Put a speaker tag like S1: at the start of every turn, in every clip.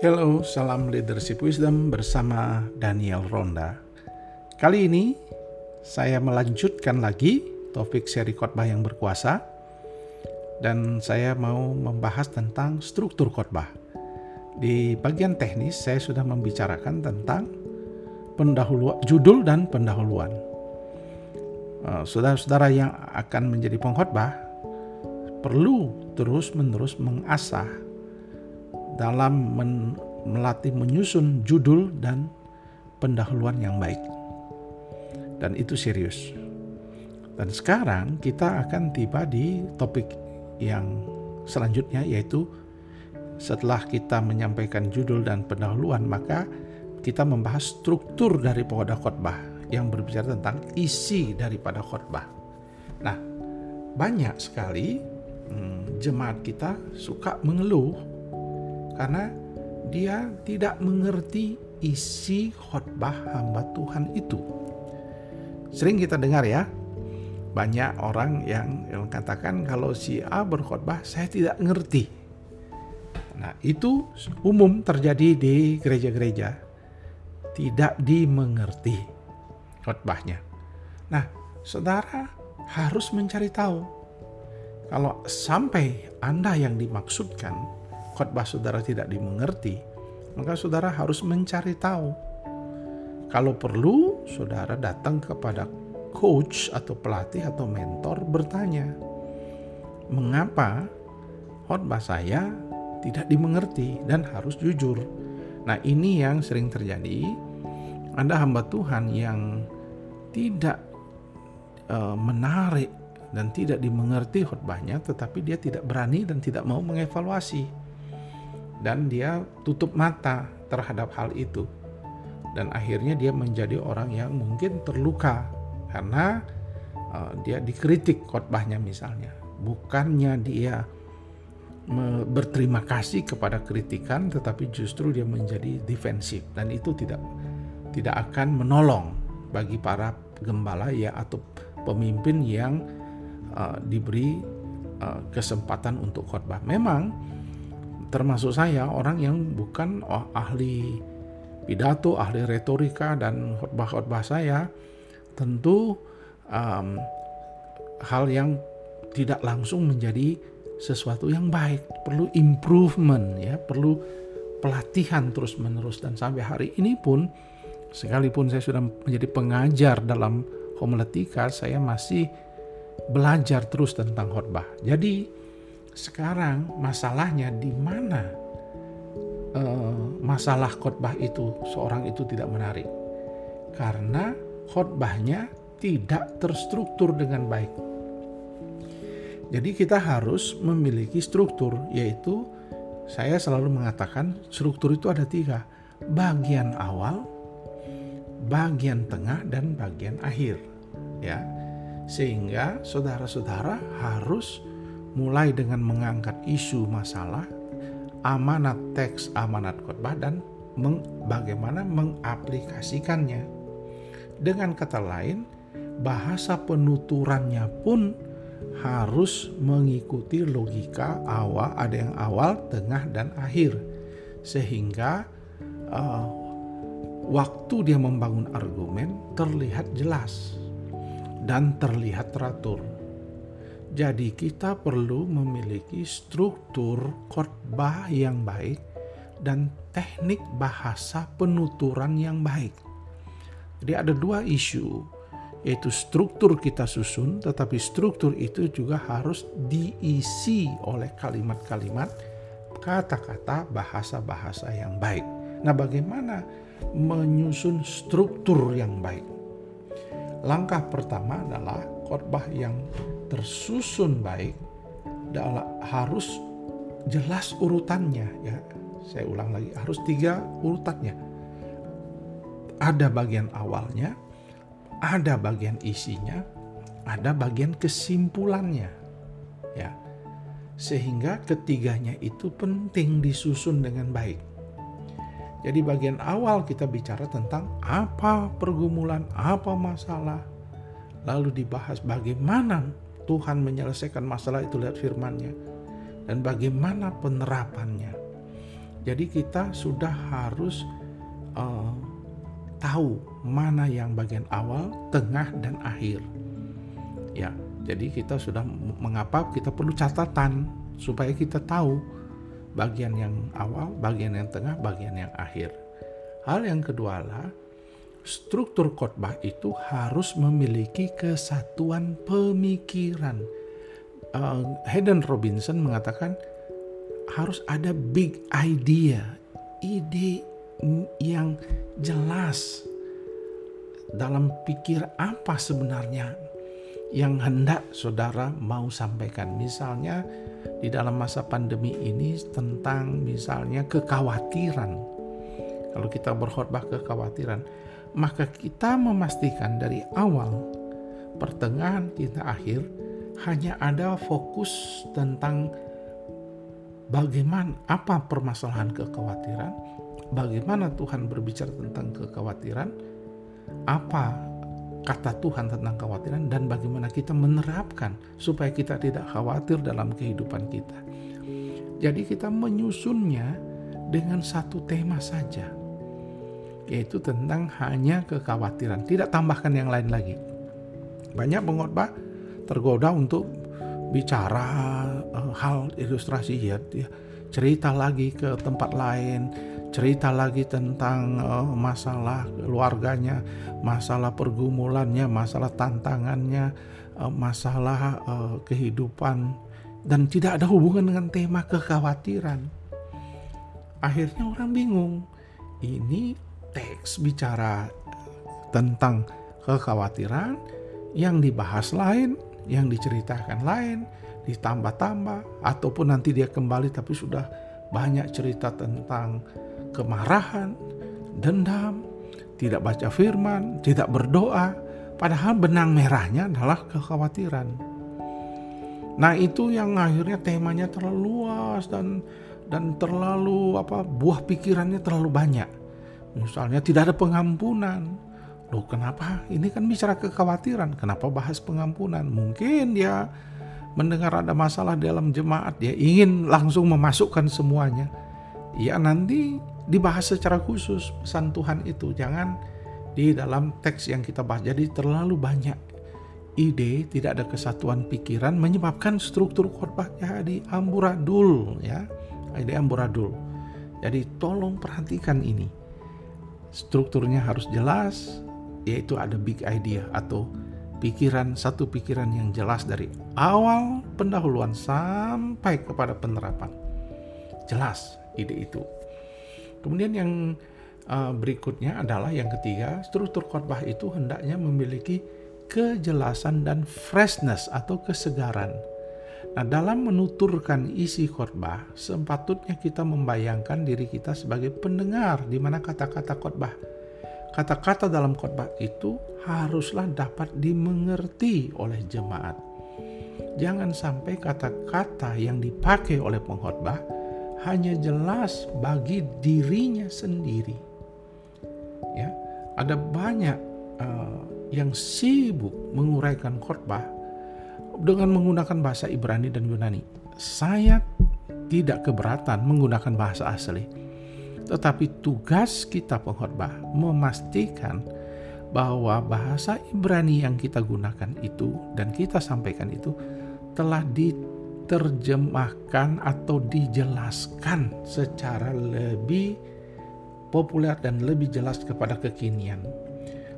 S1: Hello, salam leadership wisdom bersama Daniel Ronda. Kali ini saya melanjutkan lagi topik seri khotbah yang berkuasa dan saya mau membahas tentang struktur khotbah. Di bagian teknis saya sudah membicarakan tentang pendahuluan judul dan pendahuluan. Eh, saudara-saudara yang akan menjadi pengkhotbah perlu terus-menerus mengasah dalam men melatih menyusun judul dan pendahuluan yang baik. Dan itu serius. Dan sekarang kita akan tiba di topik yang selanjutnya yaitu setelah kita menyampaikan judul dan pendahuluan maka kita membahas struktur daripada khotbah yang berbicara tentang isi daripada khotbah. Nah, banyak sekali hmm, jemaat kita suka mengeluh karena dia tidak mengerti isi khotbah hamba Tuhan itu. Sering kita dengar ya, banyak orang yang mengatakan kalau si A berkhotbah saya tidak ngerti. Nah, itu umum terjadi di gereja-gereja. Tidak dimengerti khotbahnya. Nah, saudara harus mencari tahu. Kalau sampai Anda yang dimaksudkan khotbah saudara tidak dimengerti, maka saudara harus mencari tahu. Kalau perlu, saudara datang kepada coach atau pelatih atau mentor bertanya, "Mengapa khotbah saya tidak dimengerti dan harus jujur?" Nah, ini yang sering terjadi. Anda hamba Tuhan yang tidak uh, menarik dan tidak dimengerti khotbahnya, tetapi dia tidak berani dan tidak mau mengevaluasi dan dia tutup mata terhadap hal itu. Dan akhirnya dia menjadi orang yang mungkin terluka karena uh, dia dikritik khotbahnya misalnya. Bukannya dia berterima kasih kepada kritikan tetapi justru dia menjadi defensif. Dan itu tidak tidak akan menolong bagi para gembala ya atau pemimpin yang uh, diberi uh, kesempatan untuk khotbah. Memang termasuk saya orang yang bukan oh, ahli pidato, ahli retorika dan khotbah-khotbah saya tentu um, hal yang tidak langsung menjadi sesuatu yang baik, perlu improvement ya, perlu pelatihan terus-menerus dan sampai hari ini pun sekalipun saya sudah menjadi pengajar dalam homiletika, saya masih belajar terus tentang khotbah. Jadi sekarang masalahnya di mana? Uh, masalah khotbah itu seorang itu tidak menarik. Karena khotbahnya tidak terstruktur dengan baik. Jadi kita harus memiliki struktur yaitu saya selalu mengatakan struktur itu ada tiga. Bagian awal, bagian tengah dan bagian akhir ya. Sehingga saudara-saudara harus mulai dengan mengangkat isu masalah, amanat teks, amanat khotbah dan meng, bagaimana mengaplikasikannya. Dengan kata lain, bahasa penuturannya pun harus mengikuti logika awal, ada yang awal, tengah dan akhir. Sehingga uh, waktu dia membangun argumen terlihat jelas dan terlihat teratur jadi kita perlu memiliki struktur khotbah yang baik dan teknik bahasa penuturan yang baik. Jadi ada dua isu, yaitu struktur kita susun, tetapi struktur itu juga harus diisi oleh kalimat-kalimat, kata-kata, bahasa-bahasa yang baik. Nah, bagaimana menyusun struktur yang baik? Langkah pertama adalah khotbah yang tersusun baik harus jelas urutannya ya. Saya ulang lagi harus tiga urutannya. Ada bagian awalnya ada bagian isinya ada bagian kesimpulannya ya. Sehingga ketiganya itu penting disusun dengan baik. Jadi bagian awal kita bicara tentang apa pergumulan, apa masalah, lalu dibahas bagaimana Tuhan menyelesaikan masalah itu lihat firman-Nya dan bagaimana penerapannya. Jadi kita sudah harus uh, tahu mana yang bagian awal, tengah dan akhir. Ya, jadi kita sudah mengapa kita perlu catatan supaya kita tahu bagian yang awal, bagian yang tengah, bagian yang akhir. Hal yang kedua adalah struktur khotbah itu harus memiliki kesatuan pemikiran. Uh, Hayden Robinson mengatakan harus ada big idea, ide yang jelas dalam pikir apa sebenarnya yang hendak saudara mau sampaikan. Misalnya di dalam masa pandemi ini tentang misalnya kekhawatiran. Kalau kita berkhotbah kekhawatiran, maka kita memastikan dari awal, pertengahan kita akhir hanya ada fokus tentang bagaimana apa permasalahan kekhawatiran, bagaimana Tuhan berbicara tentang kekhawatiran, apa kata Tuhan tentang kekhawatiran dan bagaimana kita menerapkan supaya kita tidak khawatir dalam kehidupan kita. Jadi kita menyusunnya dengan satu tema saja yaitu tentang hanya kekhawatiran, tidak tambahkan yang lain lagi. Banyak pengkhotbah tergoda untuk bicara uh, hal ilustrasi ya, ya, cerita lagi ke tempat lain, cerita lagi tentang uh, masalah keluarganya, masalah pergumulannya, masalah tantangannya, uh, masalah uh, kehidupan dan tidak ada hubungan dengan tema kekhawatiran. Akhirnya orang bingung. Ini teks bicara tentang kekhawatiran yang dibahas lain, yang diceritakan lain, ditambah-tambah, ataupun nanti dia kembali tapi sudah banyak cerita tentang kemarahan, dendam, tidak baca firman, tidak berdoa, padahal benang merahnya adalah kekhawatiran. Nah, itu yang akhirnya temanya terlalu luas dan dan terlalu apa buah pikirannya terlalu banyak. Misalnya tidak ada pengampunan. Loh kenapa? Ini kan bicara kekhawatiran. Kenapa bahas pengampunan? Mungkin dia mendengar ada masalah dalam jemaat. Dia ingin langsung memasukkan semuanya. Ya nanti dibahas secara khusus pesan Tuhan itu. Jangan di dalam teks yang kita bahas. Jadi terlalu banyak ide, tidak ada kesatuan pikiran menyebabkan struktur khotbah jadi amburadul ya. Ide amburadul. Jadi tolong perhatikan ini strukturnya harus jelas, yaitu ada big idea atau pikiran satu pikiran yang jelas dari awal pendahuluan sampai kepada penerapan. Jelas ide itu. Kemudian yang uh, berikutnya adalah yang ketiga, struktur khotbah itu hendaknya memiliki kejelasan dan freshness atau kesegaran Nah, dalam menuturkan isi khotbah, sepatutnya kita membayangkan diri kita sebagai pendengar di mana kata-kata khotbah. Kata-kata dalam khotbah itu haruslah dapat dimengerti oleh jemaat. Jangan sampai kata-kata yang dipakai oleh pengkhotbah hanya jelas bagi dirinya sendiri. Ya, ada banyak uh, yang sibuk menguraikan khotbah dengan menggunakan bahasa Ibrani dan Yunani. Saya tidak keberatan menggunakan bahasa asli. Tetapi tugas kita pengkhotbah memastikan bahwa bahasa Ibrani yang kita gunakan itu dan kita sampaikan itu telah diterjemahkan atau dijelaskan secara lebih populer dan lebih jelas kepada kekinian.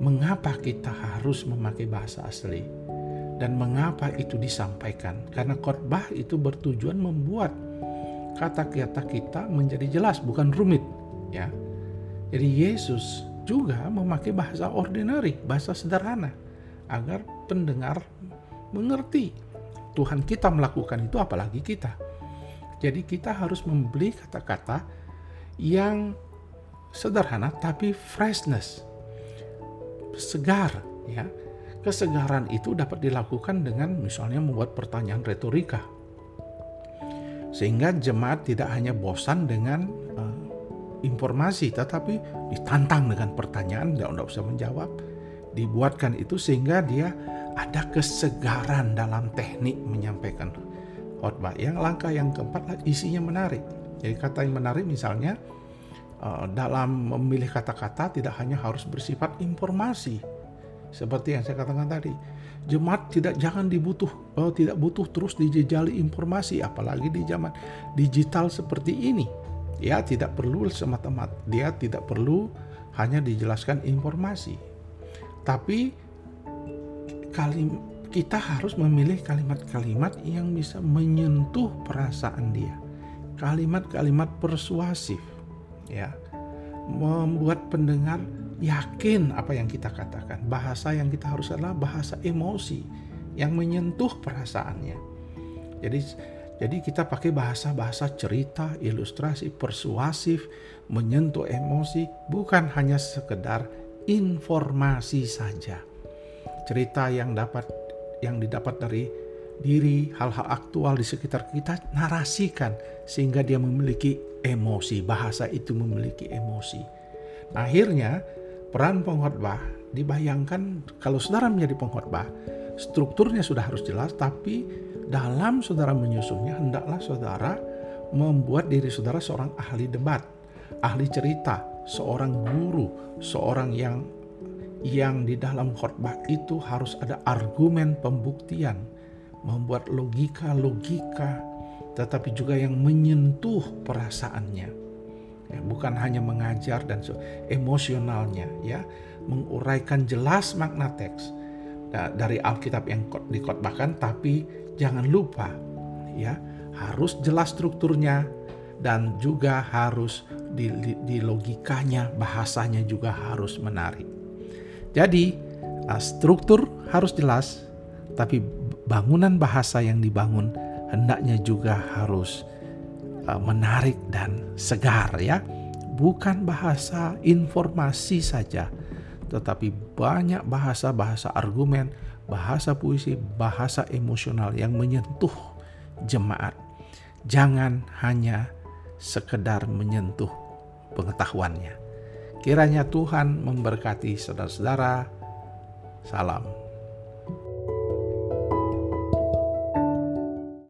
S1: Mengapa kita harus memakai bahasa asli? Dan mengapa itu disampaikan. Karena khotbah itu bertujuan membuat kata-kata kita menjadi jelas, bukan rumit. Ya, jadi Yesus juga memakai bahasa ordinary, bahasa sederhana, agar pendengar mengerti. Tuhan kita melakukan itu, apalagi kita. Jadi kita harus membeli kata-kata yang sederhana tapi freshness, segar, ya Kesegaran itu dapat dilakukan dengan misalnya membuat pertanyaan retorika. Sehingga jemaat tidak hanya bosan dengan uh, informasi, tetapi ditantang dengan pertanyaan, tidak, usah menjawab. Dibuatkan itu sehingga dia ada kesegaran dalam teknik menyampaikan khotbah. Yang langkah yang keempat isinya menarik. Jadi kata yang menarik misalnya uh, dalam memilih kata-kata tidak hanya harus bersifat informasi. Seperti yang saya katakan tadi, jemaat tidak jangan dibutuh oh, tidak butuh terus dijejali informasi apalagi di zaman digital seperti ini. Ya, tidak perlu semata-mata dia tidak perlu hanya dijelaskan informasi. Tapi kalim kita harus memilih kalimat-kalimat yang bisa menyentuh perasaan dia. Kalimat-kalimat persuasif ya. Membuat pendengar yakin apa yang kita katakan. Bahasa yang kita harus adalah bahasa emosi yang menyentuh perasaannya. Jadi jadi kita pakai bahasa-bahasa cerita, ilustrasi, persuasif, menyentuh emosi, bukan hanya sekedar informasi saja. Cerita yang dapat yang didapat dari diri, hal-hal aktual di sekitar kita narasikan sehingga dia memiliki emosi, bahasa itu memiliki emosi. Akhirnya peran pengkhotbah dibayangkan kalau saudara menjadi pengkhotbah, strukturnya sudah harus jelas tapi dalam saudara menyusunnya hendaklah saudara membuat diri saudara seorang ahli debat, ahli cerita, seorang guru, seorang yang yang di dalam khotbah itu harus ada argumen pembuktian, membuat logika-logika, tetapi juga yang menyentuh perasaannya. Ya, bukan hanya mengajar dan emosionalnya, ya, menguraikan jelas makna teks dari Alkitab yang dikhotbahkan, tapi jangan lupa, ya, harus jelas strukturnya dan juga harus di, di, di logikanya, bahasanya juga harus menarik. Jadi uh, struktur harus jelas, tapi bangunan bahasa yang dibangun hendaknya juga harus uh, menarik dan segar ya. Bukan bahasa informasi saja, tetapi banyak bahasa-bahasa argumen, bahasa puisi, bahasa emosional yang menyentuh jemaat. Jangan hanya sekedar menyentuh pengetahuannya Kiranya Tuhan memberkati saudara-saudara. Salam.